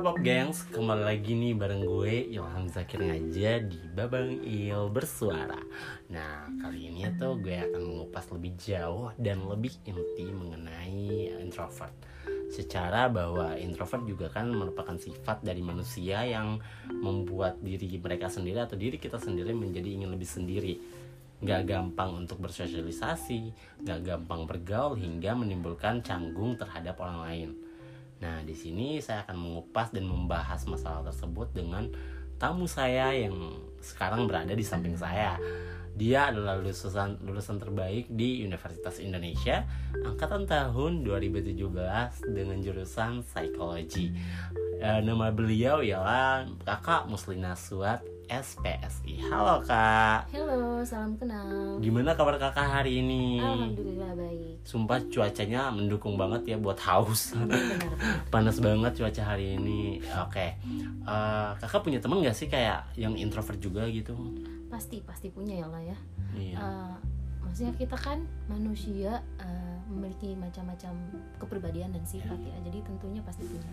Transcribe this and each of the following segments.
Halo Pop Gengs, kembali lagi nih bareng gue Ilham Zakir Ngaja di Babang Il Bersuara. Nah kali ini tuh gue akan mengupas lebih jauh dan lebih inti mengenai introvert. Secara bahwa introvert juga kan merupakan sifat dari manusia yang membuat diri mereka sendiri atau diri kita sendiri menjadi ingin lebih sendiri. Gak gampang untuk bersosialisasi, gak gampang bergaul hingga menimbulkan canggung terhadap orang lain Nah, di sini saya akan mengupas dan membahas masalah tersebut dengan tamu saya yang sekarang berada di samping saya. Dia adalah lulusan lulusan terbaik di Universitas Indonesia angkatan tahun 2017 dengan jurusan psikologi. E, nama beliau ialah Kakak Muslina Suat SPSI. Halo Kak. Halo, salam kenal. Gimana kabar Kakak hari ini? Alhamdulillah baik. Sumpah cuacanya mendukung banget ya buat haus. Benar. Panas banget cuaca hari ini. Oke. Eh, kakak punya temen gak sih kayak yang introvert juga gitu? Pasti pasti punya ya lah ya. Iya. Eh, maksudnya kita kan manusia eh, memiliki macam-macam kepribadian dan sifat ya. Jadi tentunya pasti punya.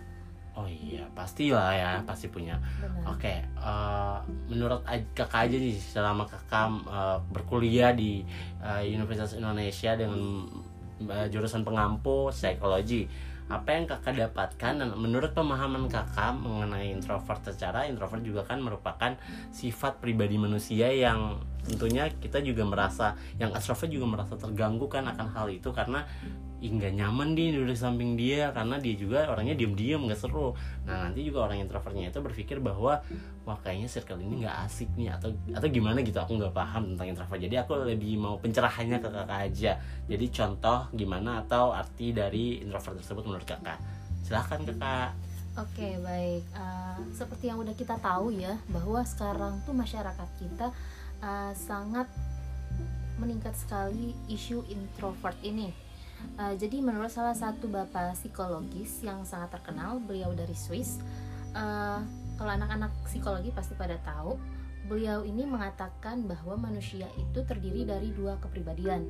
Oh iya, pastilah ya, pasti punya. Oke, eh, menurut aj- kakak aja nih selama kakak eh, berkuliah di eh, Universitas Indonesia dengan jurusan pengampu psikologi, apa yang kakak dapatkan dan menurut pemahaman kakak mengenai introvert secara introvert juga kan merupakan sifat pribadi manusia yang tentunya kita juga merasa yang extrovert juga merasa terganggu kan akan hal itu karena nggak nyaman di duduk samping dia karena dia juga orangnya diem-diem nggak seru. Nah nanti juga orang introvertnya itu berpikir bahwa wah kayaknya circle ini nggak asik nih atau atau gimana gitu aku nggak paham tentang introvert. Jadi aku lebih mau pencerahannya ke kakak aja. Jadi contoh gimana atau arti dari introvert tersebut menurut kakak? Silahkan kakak. Oke baik. Eh, seperti yang udah kita tahu ya bahwa sekarang tuh masyarakat kita eh, sangat meningkat sekali isu introvert ini. Eh, jadi menurut salah satu bapak psikologis yang sangat terkenal, beliau dari Swiss. eh, kalau anak-anak psikologi pasti pada tahu, beliau ini mengatakan bahwa manusia itu terdiri dari dua kepribadian.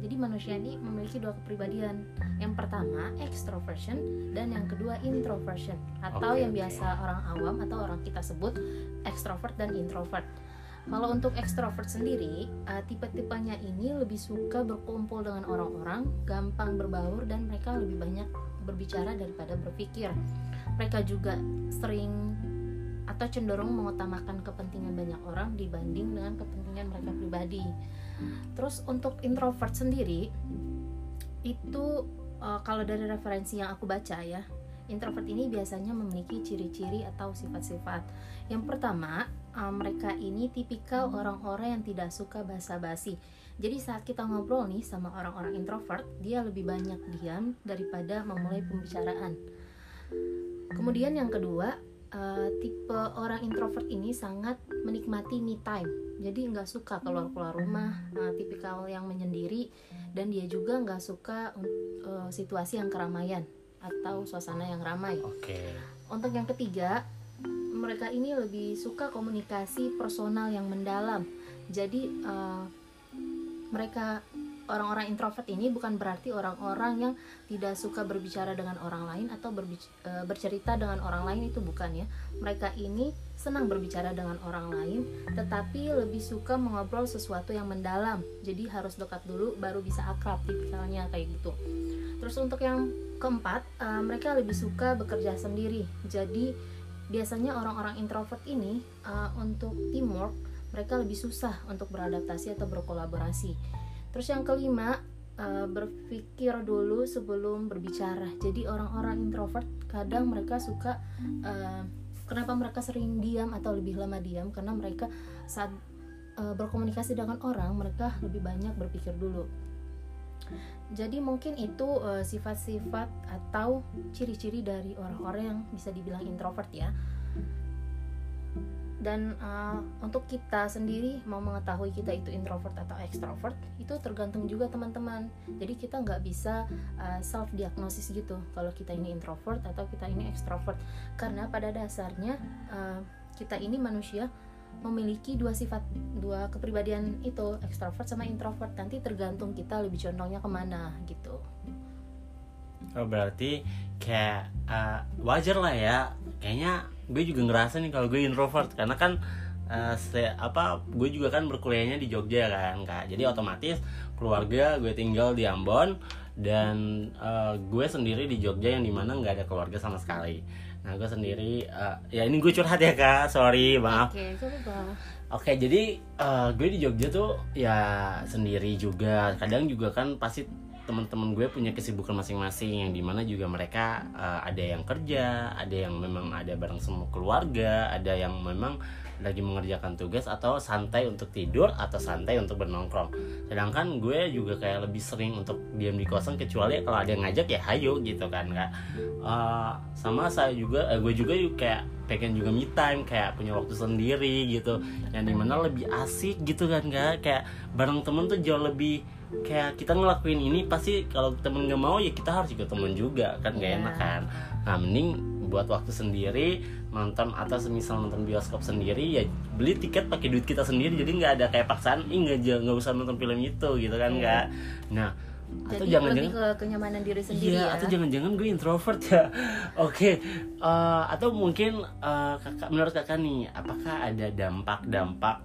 Jadi manusia ini memiliki dua kepribadian. Yang pertama extroversion dan yang kedua introversion atau Oke, yang biasa orang awam atau orang kita sebut extrovert dan introvert. Kalau untuk extrovert sendiri, uh, tipe-tipenya ini lebih suka berkumpul dengan orang-orang, gampang berbaur dan mereka lebih banyak berbicara daripada berpikir. Mereka juga sering atau cenderung mengutamakan kepentingan banyak orang dibanding dengan kepentingan mereka pribadi. Terus untuk introvert sendiri itu uh, kalau dari referensi yang aku baca ya, introvert ini biasanya memiliki ciri-ciri atau sifat-sifat. Yang pertama, uh, mereka ini tipikal orang-orang yang tidak suka basa-basi. Jadi saat kita ngobrol nih sama orang-orang introvert, dia lebih banyak diam daripada memulai pembicaraan. Kemudian yang kedua, uh, tipe orang introvert ini sangat menikmati me time. Jadi nggak suka keluar-keluar rumah, uh, tipikal yang menyendiri, dan dia juga nggak suka uh, situasi yang keramaian atau suasana yang ramai. oke Untuk yang ketiga, mereka ini lebih suka komunikasi personal yang mendalam. Jadi eh, mereka orang-orang introvert ini bukan berarti orang-orang yang tidak suka berbicara dengan orang lain atau berbic- eh, bercerita dengan orang lain itu bukan ya. Mereka ini senang berbicara dengan orang lain, tetapi lebih suka mengobrol sesuatu yang mendalam. Jadi harus dekat dulu baru bisa akrab tipikalnya kayak gitu. Terus untuk yang keempat, eh, mereka lebih suka bekerja sendiri. Jadi biasanya orang-orang introvert ini eh, untuk teamwork mereka lebih susah untuk beradaptasi atau berkolaborasi. Terus yang kelima, eh, berpikir dulu sebelum berbicara. Jadi orang-orang introvert kadang mereka suka eh, kenapa mereka sering diam atau lebih lama diam karena mereka saat eh, berkomunikasi dengan orang mereka lebih banyak berpikir dulu. Jadi mungkin itu eh, sifat-sifat atau ciri-ciri dari orang-orang yang bisa dibilang introvert ya. Dan eh, untuk kita sendiri mau mengetahui kita itu introvert atau extrovert itu tergantung juga teman-teman. Jadi kita nggak bisa self diagnosis gitu kalau kita ini introvert atau kita ini extrovert karena pada dasarnya eh, kita ini manusia memiliki dua sifat dua kepribadian itu extrovert sama introvert. Nanti tergantung kita lebih condongnya ke mana gitu. Oh, berarti kayak uh, wajar lah ya. Kayaknya gue juga ngerasa nih kalau gue introvert. Karena kan uh, se- apa gue juga kan berkuliahnya di Jogja kan kak. Jadi otomatis keluarga gue tinggal di Ambon dan uh, gue sendiri di Jogja yang di mana nggak ada keluarga sama sekali nah gue sendiri uh, ya ini gue curhat ya kak sorry maaf Oke, coba. Oke, jadi eh, gue di Jogja tuh ya sendiri juga. Kadang juga kan pasti teman-teman gue punya kesibukan masing-masing yang di mana juga mereka eh, ada yang kerja, ada yang memang ada bareng semua keluarga, ada yang memang lagi mengerjakan tugas atau santai untuk tidur atau santai untuk bernongkrong. Sedangkan gue juga kayak lebih sering untuk diam di kosan kecuali kalau ada yang ngajak ya hayo gitu kan kak. Eh, sama saya juga, eh, gue juga yuk kayak pengen juga me time kayak punya waktu sendiri gitu yang di mana lebih asik gitu kan kak kayak bareng temen tuh jauh lebih kayak kita ngelakuin ini pasti kalau temen nggak mau ya kita harus ikut temen juga kan gak Iya. enak kan nah mending buat waktu sendiri nonton atau semisal nonton bioskop sendiri ya beli tiket pakai duit kita sendiri jadi nggak ada kayak paksaan ih nggak nggak usah nonton film itu gitu kan Iya. kak nah atau Jadi jangan-jangan lebih ke kenyamanan diri sendiri Iya, ya. atau jangan-jangan gue introvert ya. Oke, eh, atau mungkin eh, kakak, menurut kakak nih, apakah ada dampak-dampak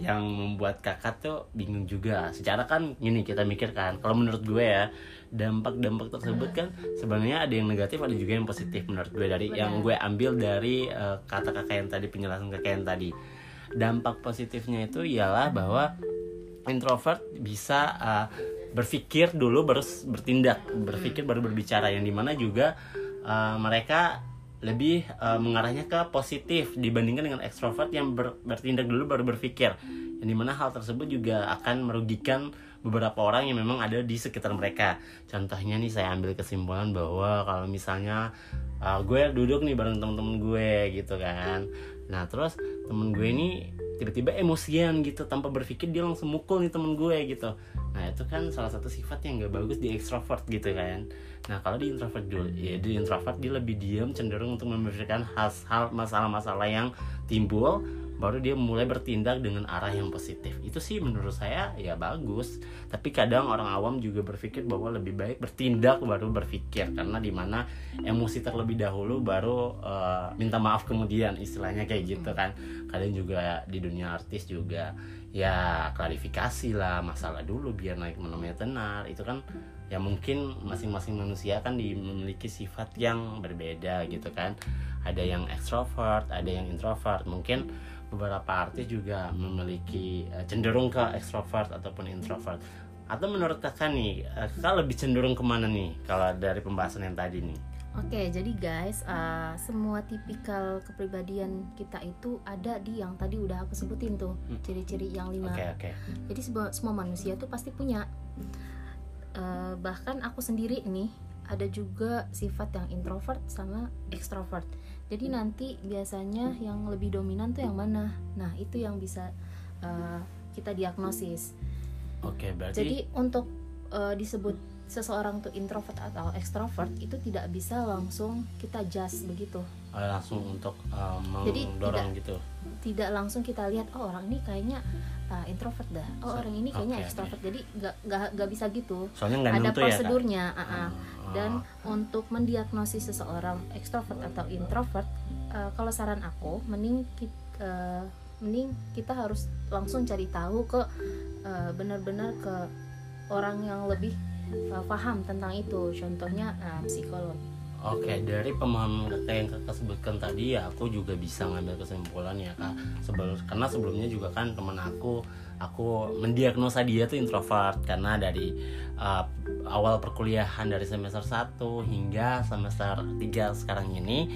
yang membuat kakak tuh bingung juga? Secara kan gini kita mikir kan, kalau menurut gue ya, dampak-dampak tersebut kan sebenarnya ada yang negatif, ada juga yang positif menurut gue dari yang gue ambil dari eh, kata kakak yang tadi penjelasan kakak yang tadi. Dampak positifnya itu ialah bahwa introvert bisa uh, berpikir dulu baru bertindak berpikir baru berbicara yang di mana juga uh, mereka lebih uh, mengarahnya ke positif dibandingkan dengan ekstrovert yang ber- bertindak dulu baru berpikir di mana hal tersebut juga akan merugikan beberapa orang yang memang ada di sekitar mereka. Contohnya nih saya ambil kesimpulan bahwa kalau misalnya uh, gue duduk nih bareng temen-temen gue gitu kan. Nah terus temen gue ini tiba-tiba emosian gitu tanpa berpikir dia langsung mukul nih temen gue gitu. Nah itu kan salah satu sifat yang gak bagus di extrovert gitu kan. Nah kalau di introvert dulu ya di introvert dia lebih diam cenderung untuk memikirkan hal-hal masalah-masalah yang timbul baru dia mulai bertindak dengan arah yang positif. Itu sih menurut saya ya bagus. Tapi kadang orang awam juga berpikir bahwa lebih baik bertindak baru berpikir. Karena di mana emosi terlebih dahulu baru eh, minta maaf kemudian istilahnya kayak gitu kan. Kadang juga di dunia artis juga ya klarifikasi lah masalah dulu biar naik menemui tenar. Itu kan ya mungkin masing-masing manusia kan memiliki sifat yang berbeda gitu kan. Ada yang extrovert ada yang introvert. Mungkin beberapa artis juga memiliki eh, cenderung ke extrovert ataupun introvert atau menurut kakak nih eh, kakak lebih cenderung ke mana nih kalau dari pembahasan yang tadi nih Oke, jadi guys, uh, semua tipikal kepribadian kita itu ada di yang tadi udah aku sebutin tuh, Hmm. ciri-ciri yang lima. oke oke Jadi semua, semua manusia tuh pasti punya. Uh, bahkan aku sendiri nih ada juga sifat yang introvert sama extrovert. Jadi nanti biasanya yang lebih dominan tuh yang mana? Nah itu yang bisa uh, kita diagnosis. oke berarti Jadi untuk uh, disebut seseorang tuh introvert atau extrovert itu tidak bisa langsung kita judge begitu. Eh, langsung untuk eh, Jadi mendorong gitu Tidak langsung kita lihat oh orang ini kayaknya uh, introvert dah. Oh orang ini kayaknya Oke, extrovert. Jadi nggak nggak nggak bisa gitu. soalnya nggak Ada ya prosedurnya. ah, ah. Oh, Dan untuk mendiagnosis seseorang extrovert atau introvert, uh, kalau saran aku mending kita, mending kita harus langsung cari tahu ke uh, benar-benar ke orang yang lebih uh, paham tentang itu. Contohnya uh, psikolog. Oke, dari pemahaman kakak yang kakak sebutkan tadi ya aku juga bisa ngambil kesimpulan ya kak. Sebelum karena sebelumnya juga kan teman aku, aku mendiagnosa dia tuh introvert karena dari uh, awal perkuliahan dari semester 1 hingga semester 3 sekarang ini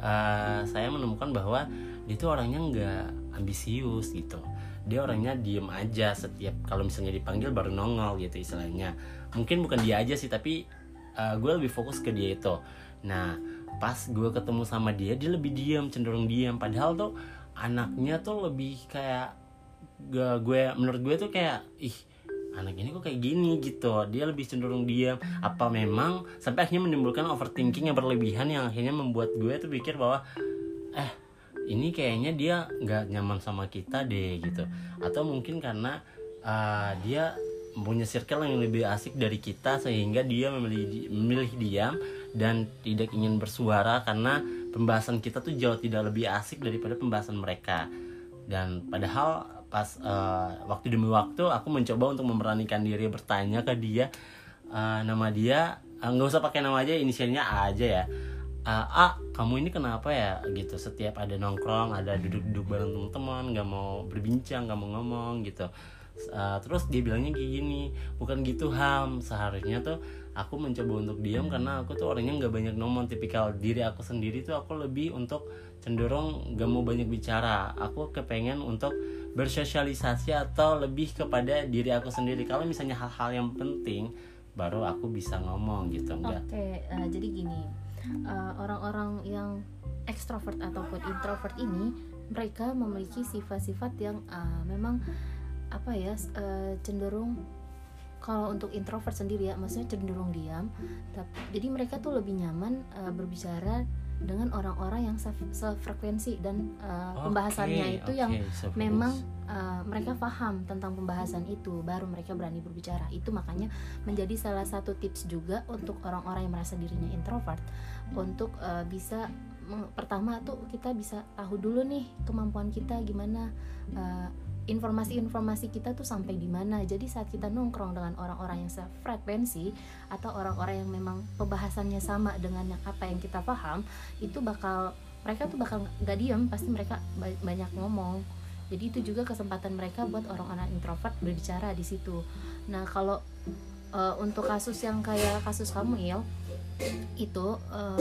uh, saya menemukan bahwa dia tuh orangnya nggak ambisius gitu. Dia orangnya diem aja setiap kalau misalnya dipanggil baru nongol gitu istilahnya. Mungkin bukan dia aja sih tapi uh, gue lebih fokus ke dia itu. Nah, pas gue ketemu sama dia, dia lebih diam, cenderung diam. Padahal tuh anaknya tuh lebih kayak gak gue, menurut gue tuh kayak ih anak ini kok kayak gini gitu. Dia lebih cenderung diam. Apa memang sampai akhirnya menimbulkan overthinking yang berlebihan yang akhirnya membuat gue tuh pikir bahwa eh ini kayaknya dia nggak nyaman sama kita deh gitu. Atau mungkin karena uh, dia punya circle yang lebih asik dari kita sehingga dia memilih memilih diam dan tidak ingin bersuara karena pembahasan kita tuh jauh tidak lebih asik daripada pembahasan mereka. Dan padahal pas uh, waktu demi waktu aku mencoba untuk memberanikan diri bertanya ke dia uh, nama dia nggak uh, usah pakai nama aja inisialnya A aja ya. Uh, A kamu ini kenapa ya? Gitu setiap ada nongkrong ada duduk-duduk bareng teman-teman nggak mau berbincang nggak mau ngomong gitu uh, terus dia bilangnya kayak gini bukan gitu ham. Seharusnya tuh aku mencoba untuk diam karena aku tuh orangnya nggak banyak ngomong. Tipikal diri aku sendiri tuh aku lebih untuk cenderung gak mau banyak bicara. Aku kepengen untuk bersosialisasi atau lebih kepada diri aku sendiri. Kalau misalnya hal-hal yang penting baru aku bisa ngomong gitu enggak oke okay, uh, eh, jadi gini uh, orang-orang yang ekstrovert ataupun introvert ini mereka memiliki sifat-sifat yang uh, memang apa ya uh, cenderung kalau untuk introvert sendiri ya maksudnya cenderung diam tapi jadi mereka tuh lebih nyaman uh, berbicara dengan orang-orang yang sefrekuensi dan uh, okay, pembahasannya itu okay, yang memang uh, mereka paham tentang pembahasan itu baru mereka berani berbicara. Itu makanya menjadi salah satu tips juga untuk orang-orang yang merasa dirinya introvert untuk uh, bisa pertama tuh kita bisa tahu dulu nih kemampuan kita gimana uh, informasi-informasi kita tuh sampai di mana. Jadi saat kita nongkrong dengan orang-orang yang sefrekuensi atau orang-orang yang memang pembahasannya sama dengan yang apa yang kita paham, itu bakal mereka tuh bakal nggak diem, pasti mereka banyak ngomong. Jadi itu juga kesempatan mereka buat orang-orang introvert berbicara di situ. Nah kalau uh, untuk kasus yang kayak kasus kamu Il, itu uh,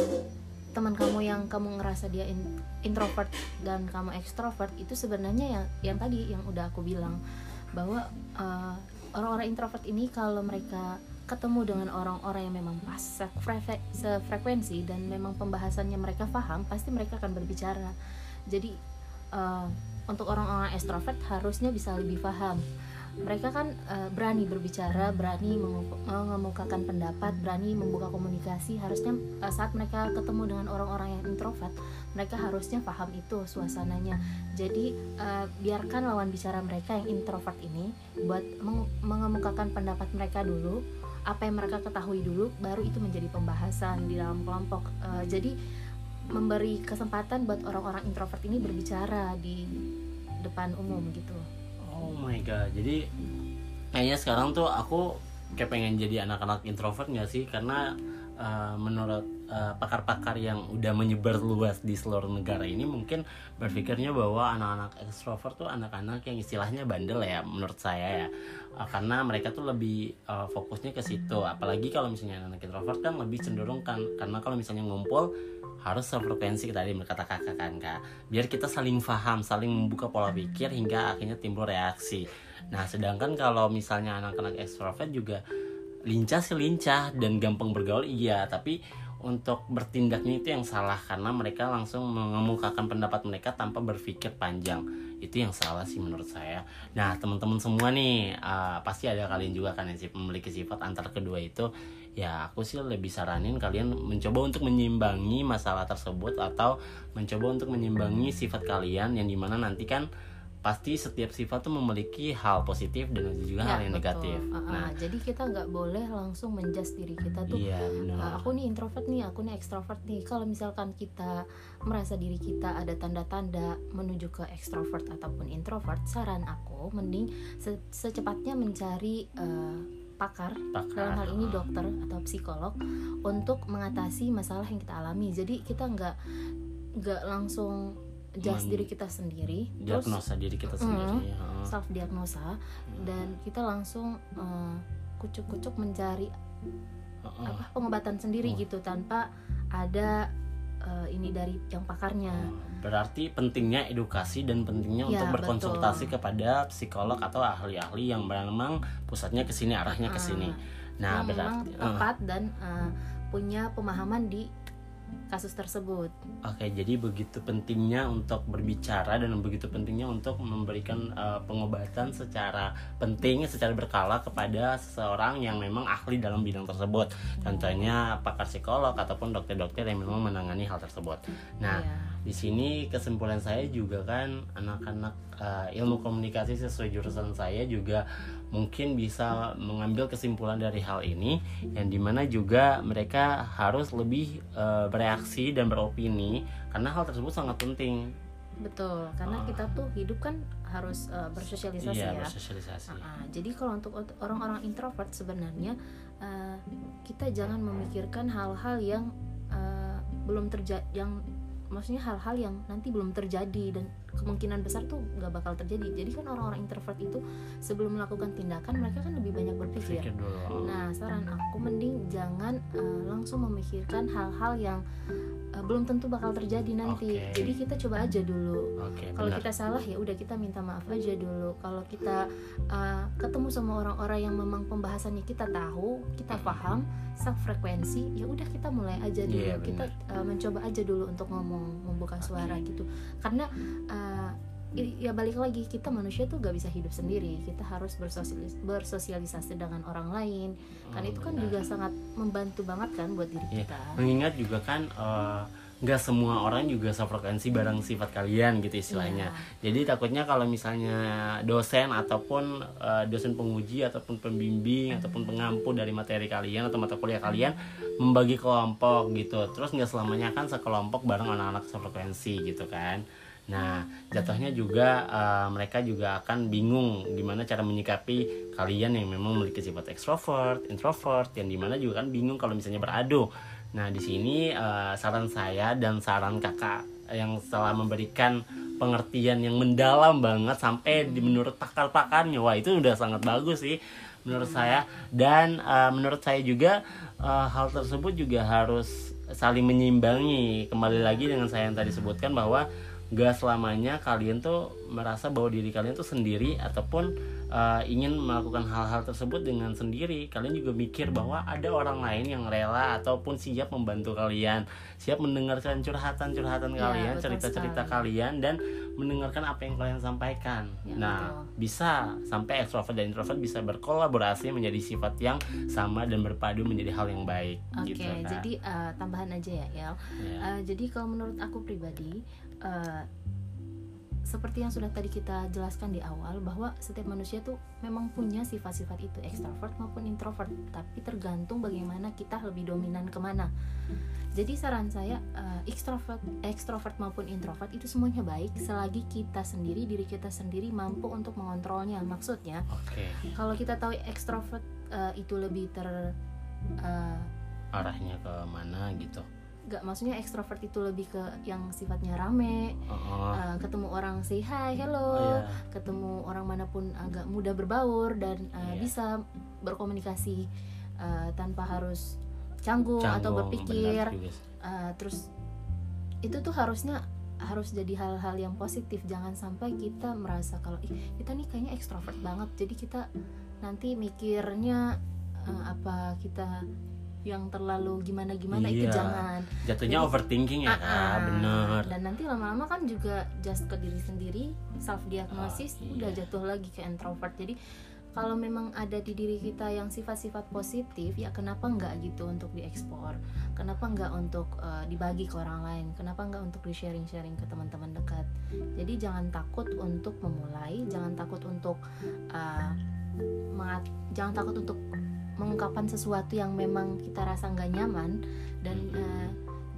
teman kamu yang kamu ngerasa dia in, introvert dan kamu ekstrovert itu sebenarnya yang yang tadi yang udah aku bilang bahwa eh, orang-orang introvert ini kalau mereka ketemu dengan orang-orang yang memang pas sefrekuensi dan memang pembahasannya mereka paham pasti mereka akan berbicara. Jadi uh, untuk orang-orang ekstrovert harusnya bisa lebih paham mereka kan uh, berani berbicara, berani mengemukakan pendapat, berani membuka komunikasi. Harusnya uh, saat mereka ketemu dengan orang-orang yang introvert, mereka harusnya paham itu suasananya. Jadi uh, biarkan lawan bicara mereka yang introvert ini buat meng mengemukakan pendapat mereka dulu, apa yang mereka ketahui dulu, baru itu menjadi pembahasan di dalam kelompok. Uh, jadi memberi kesempatan buat orang-orang introvert ini berbicara di depan umum gitu jadi kayaknya sekarang tuh aku kayak pengen jadi anak-anak introvert gak sih? Karena uh, menurut eh, pakar-pakar yang udah menyebar luas di seluruh negara ini mungkin berpikirnya bahwa anak-anak ekstrovert tuh anak-anak yang istilahnya bandel ya menurut saya ya. Uh, karena mereka tuh lebih uh, fokusnya ke situ. Apalagi kalau misalnya anak introvert kan lebih cenderung kan karena kalau misalnya ngumpul harus sefrekuensi tadi berkata kakak kan kak. Biar kita saling paham saling membuka pola pikir hingga akhirnya timbul reaksi. Nah sedangkan kalau misalnya anak-anak ekstrovert juga lincah sih lincah dan gampang bergaul iya. Tapi untuk bertindaknya itu yang salah karena mereka langsung mengemukakan pendapat mereka tanpa berpikir panjang. Itu yang salah sih menurut saya. Nah teman-teman semua nih uh, pasti ada kalian juga kan yang memiliki sifat antar kedua itu ya aku sih lebih saranin kalian mencoba untuk menyimbangi masalah tersebut atau mencoba untuk menyimbangi sifat kalian yang di mana nanti kan pasti setiap sifat tuh memiliki hal positif dan juga ya, hal yang betul. negatif. Uh, uh, nah, jadi kita nggak boleh langsung menjudge diri kita tuh. Iya, Uh, aku nih introvert nih, aku nih extrovert nih. Kalau misalkan kita merasa diri kita ada tanda-tanda menuju ke extrovert ataupun introvert, saran aku mending se secepatnya mencari uh, pakar, pakar dalam hal ini dokter atau psikolog untuk mengatasi masalah yang kita alami. Jadi kita nggak nggak langsung just diri kita sendiri diagnosa terus, diri kita sendiri mm, ya. self diagnosa hmm. dan kita langsung uh, kucuk-kucuk mencari uh, uh. apa pengobatan sendiri uh. gitu tanpa ada uh, ini dari yang pakarnya berarti pentingnya edukasi dan pentingnya ya, untuk berkonsultasi betul. kepada psikolog atau ahli-ahli yang memang pusatnya ke sini arahnya ke sini nah yang berarti tepat uh. dan uh, punya pemahaman di kasus tersebut. Oke, jadi begitu pentingnya untuk berbicara dan begitu pentingnya untuk memberikan uh, pengobatan secara penting, secara berkala kepada seseorang yang memang ahli dalam bidang tersebut. Contohnya pakar psikolog ataupun dokter-dokter yang memang menangani hal tersebut. Nah, yeah di sini kesimpulan saya juga kan anak-anak uh, ilmu komunikasi sesuai jurusan saya juga mungkin bisa mengambil kesimpulan dari hal ini yang di mana juga mereka harus lebih uh, bereaksi dan beropini karena hal tersebut sangat penting. Betul karena uh, kita tuh hidup kan harus uh, bersosialisasi iya, ya. bersosialisasi. Uh, uh, jadi kalau untuk orang-orang introvert sebenarnya uh, kita jangan memikirkan hal-hal yang uh, belum terjadi yang maksudnya hal-hal yang nanti belum terjadi dan kemungkinan besar tuh nggak bakal terjadi. Jadi kan orang-orang introvert itu sebelum melakukan tindakan mereka kan lebih banyak berpikir. Nah saran aku mending jangan uh, langsung memikirkan hal-hal yang uh, belum tentu bakal terjadi nanti. Okay. jadi kita coba aja dulu. Okay, kalau kita salah ya udah kita minta maaf aja dulu. Kalau kita uh, ketemu sama orang-orang yang memang pembahasannya kita tahu kita paham frekuensi ya udah kita mulai aja dulu. Yeah, kita uh, mencoba aja dulu untuk ngomong membuka suara okay. gitu. Karena uh, ya balik lagi kita manusia tuh gak bisa hidup sendiri kita harus bersosialis bersosialisasi dengan orang lain kan itu kan juga sangat membantu banget kan buat diri yeah. kita mengingat juga kan uh, nggak semua orang juga sefrekuensi bareng sifat kalian gitu istilahnya. Yeah. Jadi takutnya kalau misalnya dosen ataupun uh, dosen penguji ataupun pembimbing ataupun pengampu dari materi kalian atau mata kuliah kalian membagi kelompok gitu. Terus nggak selamanya kan sekelompok bareng anak-anak sefrekuensi gitu kan. Nah, jatuhnya juga uh, mereka juga akan bingung gimana cara menyikapi kalian yang memang memiliki sifat ekstrovert, introvert, yang di mana juga kan bingung kalau misalnya beradu Nah, di sini uh, saran saya dan saran kakak yang telah memberikan pengertian yang mendalam banget sampai di menurut pakar-pakarnya, wah itu udah sangat bagus sih menurut saya. Dan uh, menurut saya juga uh, hal tersebut juga harus saling menyimbangi. Kembali lagi dengan saya yang tadi sebutkan bahwa gak selamanya kalian tuh merasa bahwa diri kalian tuh sendiri ataupun uh, ingin melakukan hal-hal tersebut dengan sendiri kalian juga mikir bahwa ada orang lain yang rela ataupun siap membantu kalian siap mendengarkan curhatan-curhatan ya, kalian cerita-cerita kalian dan mendengarkan apa yang kalian sampaikan ya, nah betul. bisa sampai extrovert dan introvert bisa berkolaborasi menjadi sifat yang sama dan berpadu menjadi hal yang baik oke okay, gitu, kan? jadi uh, tambahan aja ya El ya. Uh, jadi kalau menurut aku pribadi uh, seperti yang sudah tadi kita jelaskan di awal bahwa setiap manusia tuh memang punya sifat-sifat itu ekstrovert maupun introvert. Tapi tergantung bagaimana kita lebih dominan ke mana. Jadi saran saya uh, ekstrovert ekstrovert maupun introvert itu semuanya baik selagi kita sendiri diri kita sendiri mampu untuk mengontrolnya. Maksudnya okay. kalau kita tahu ekstrovert uh, itu lebih ter uh, arahnya ke mana gitu gak maksudnya ekstrovert itu lebih ke yang sifatnya rame uh, ketemu orang say hi hello oh, yeah. ketemu orang mana pun agak mudah berbaur dan uh, yeah. bisa berkomunikasi uh, tanpa harus canggung, canggung atau berpikir uh, terus itu tuh harusnya harus jadi hal-hal yang positif. Jangan sampai kita merasa kalau ih kita nih kayaknya ekstrovert banget. Jadi kita nanti mikirnya uh, apa kita yang terlalu gimana gimana iya. itu jangan. Jatuhnya jadi, overthinking ya uh, uh, bener. Dan nanti lama-lama kan juga just ke diri sendiri self diagnosis oh, iya. udah jatuh lagi ke introvert. Jadi kalau memang ada di diri kita yang sifat-sifat positif ya kenapa nggak gitu untuk diekspor kenapa nggak untuk uh, dibagi ke orang lain? Kenapa nggak untuk di sharing sharing ke teman-teman dekat? Jadi jangan takut untuk memulai jangan takut untuk uh, jangan takut untuk mengungkapkan sesuatu yang memang kita rasa nggak nyaman dan uh,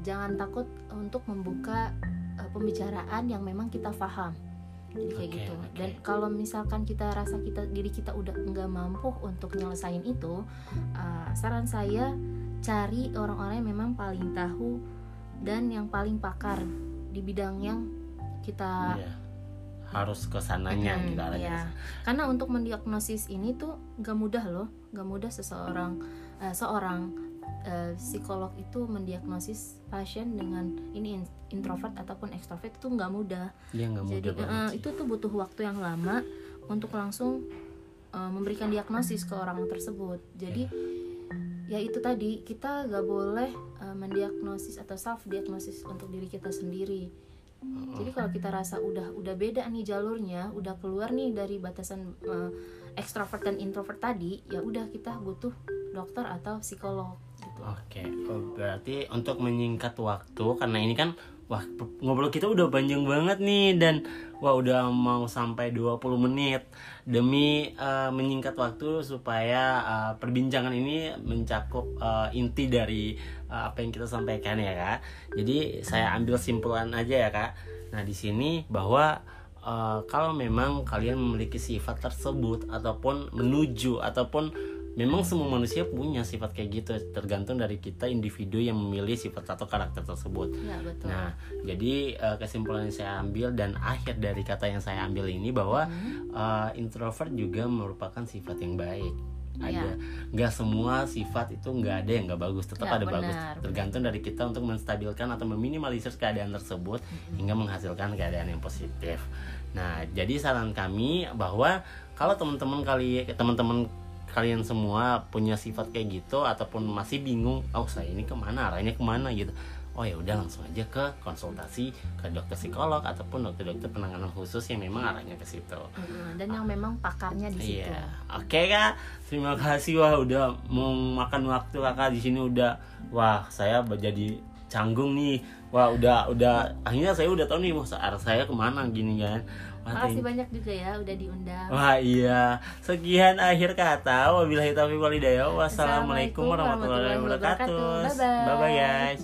jangan takut untuk membuka uh, pembicaraan yang memang kita paham jadi kayak okay, gitu. okay. dan kalau misalkan kita rasa kita diri kita udah nggak mampu untuk nyelesain itu uh, saran saya cari orang-orang yang memang paling tahu dan yang paling pakar di bidang yang kita yeah harus ke sananya hmm, gitu ya. Karena untuk mendiagnosis ini tuh gak mudah loh, gak mudah seseorang uh, seorang uh, psikolog itu mendiagnosis pasien dengan ini introvert ataupun ekstrovert itu nggak mudah. Ya, gak Jadi uh, itu tuh butuh waktu yang lama untuk langsung uh, memberikan diagnosis ke orang tersebut. Jadi ya, ya itu tadi kita gak boleh uh, mendiagnosis atau self diagnosis untuk diri kita sendiri jadi kalau kita rasa udah udah beda nih jalurnya, udah keluar nih dari batasan uh, ekstrovert dan introvert tadi, ya udah kita butuh dokter atau psikolog. Gitu. Oke, okay. oh, berarti untuk menyingkat waktu karena ini kan wah ngobrol kita udah panjang banget nih dan wah udah mau sampai 20 menit. Demi uh, menyingkat waktu supaya uh, perbincangan ini mencakup uh, inti dari uh, apa yang kita sampaikan ya kak. Jadi saya ambil simpulan aja ya kak. Nah di sini bahwa uh, kalau memang kalian memiliki sifat tersebut ataupun menuju ataupun memang semua manusia punya sifat kayak gitu tergantung dari kita individu yang memilih sifat atau karakter tersebut Ya, betul. nah jadi uh, kesimpulan yang saya ambil dan akhir dari kata yang saya ambil ini bahwa Hmm. uh, introvert juga merupakan sifat yang baik Ya. ada nggak semua sifat itu nggak ada yang nggak bagus tetap Ya, ada benar, bagus benar. tergantung dari kita untuk menstabilkan atau meminimalisir keadaan tersebut hingga menghasilkan keadaan yang positif nah jadi saran kami bahwa kalau teman-teman kali teman-teman kalian semua punya sifat kayak gitu ataupun masih bingung oh saya ini ke mana? Arahnya ke mana? gitu. Oh ya udah langsung aja ke konsultasi ke dokter psikolog ataupun dokter-dokter penanganan khusus yang memang arahnya ke situ. Dan yang memang pakarnya di situ. Iya, oke kak. Terima kasih. Wah udah mau makan waktu kakak di sini udah. Wah saya jadi canggung nih. Wah udah udah. Akhirnya saya udah tahu nih mau arah saya ke mana? gini kan. Makasih banyak juga ya udah diundang Wah iya, sekian akhir kata. Wabillahi taufiq wal hidayah. Wassalamualaikum warahmatullahi wabarakatuh. Bye-bye. Bye bye guys.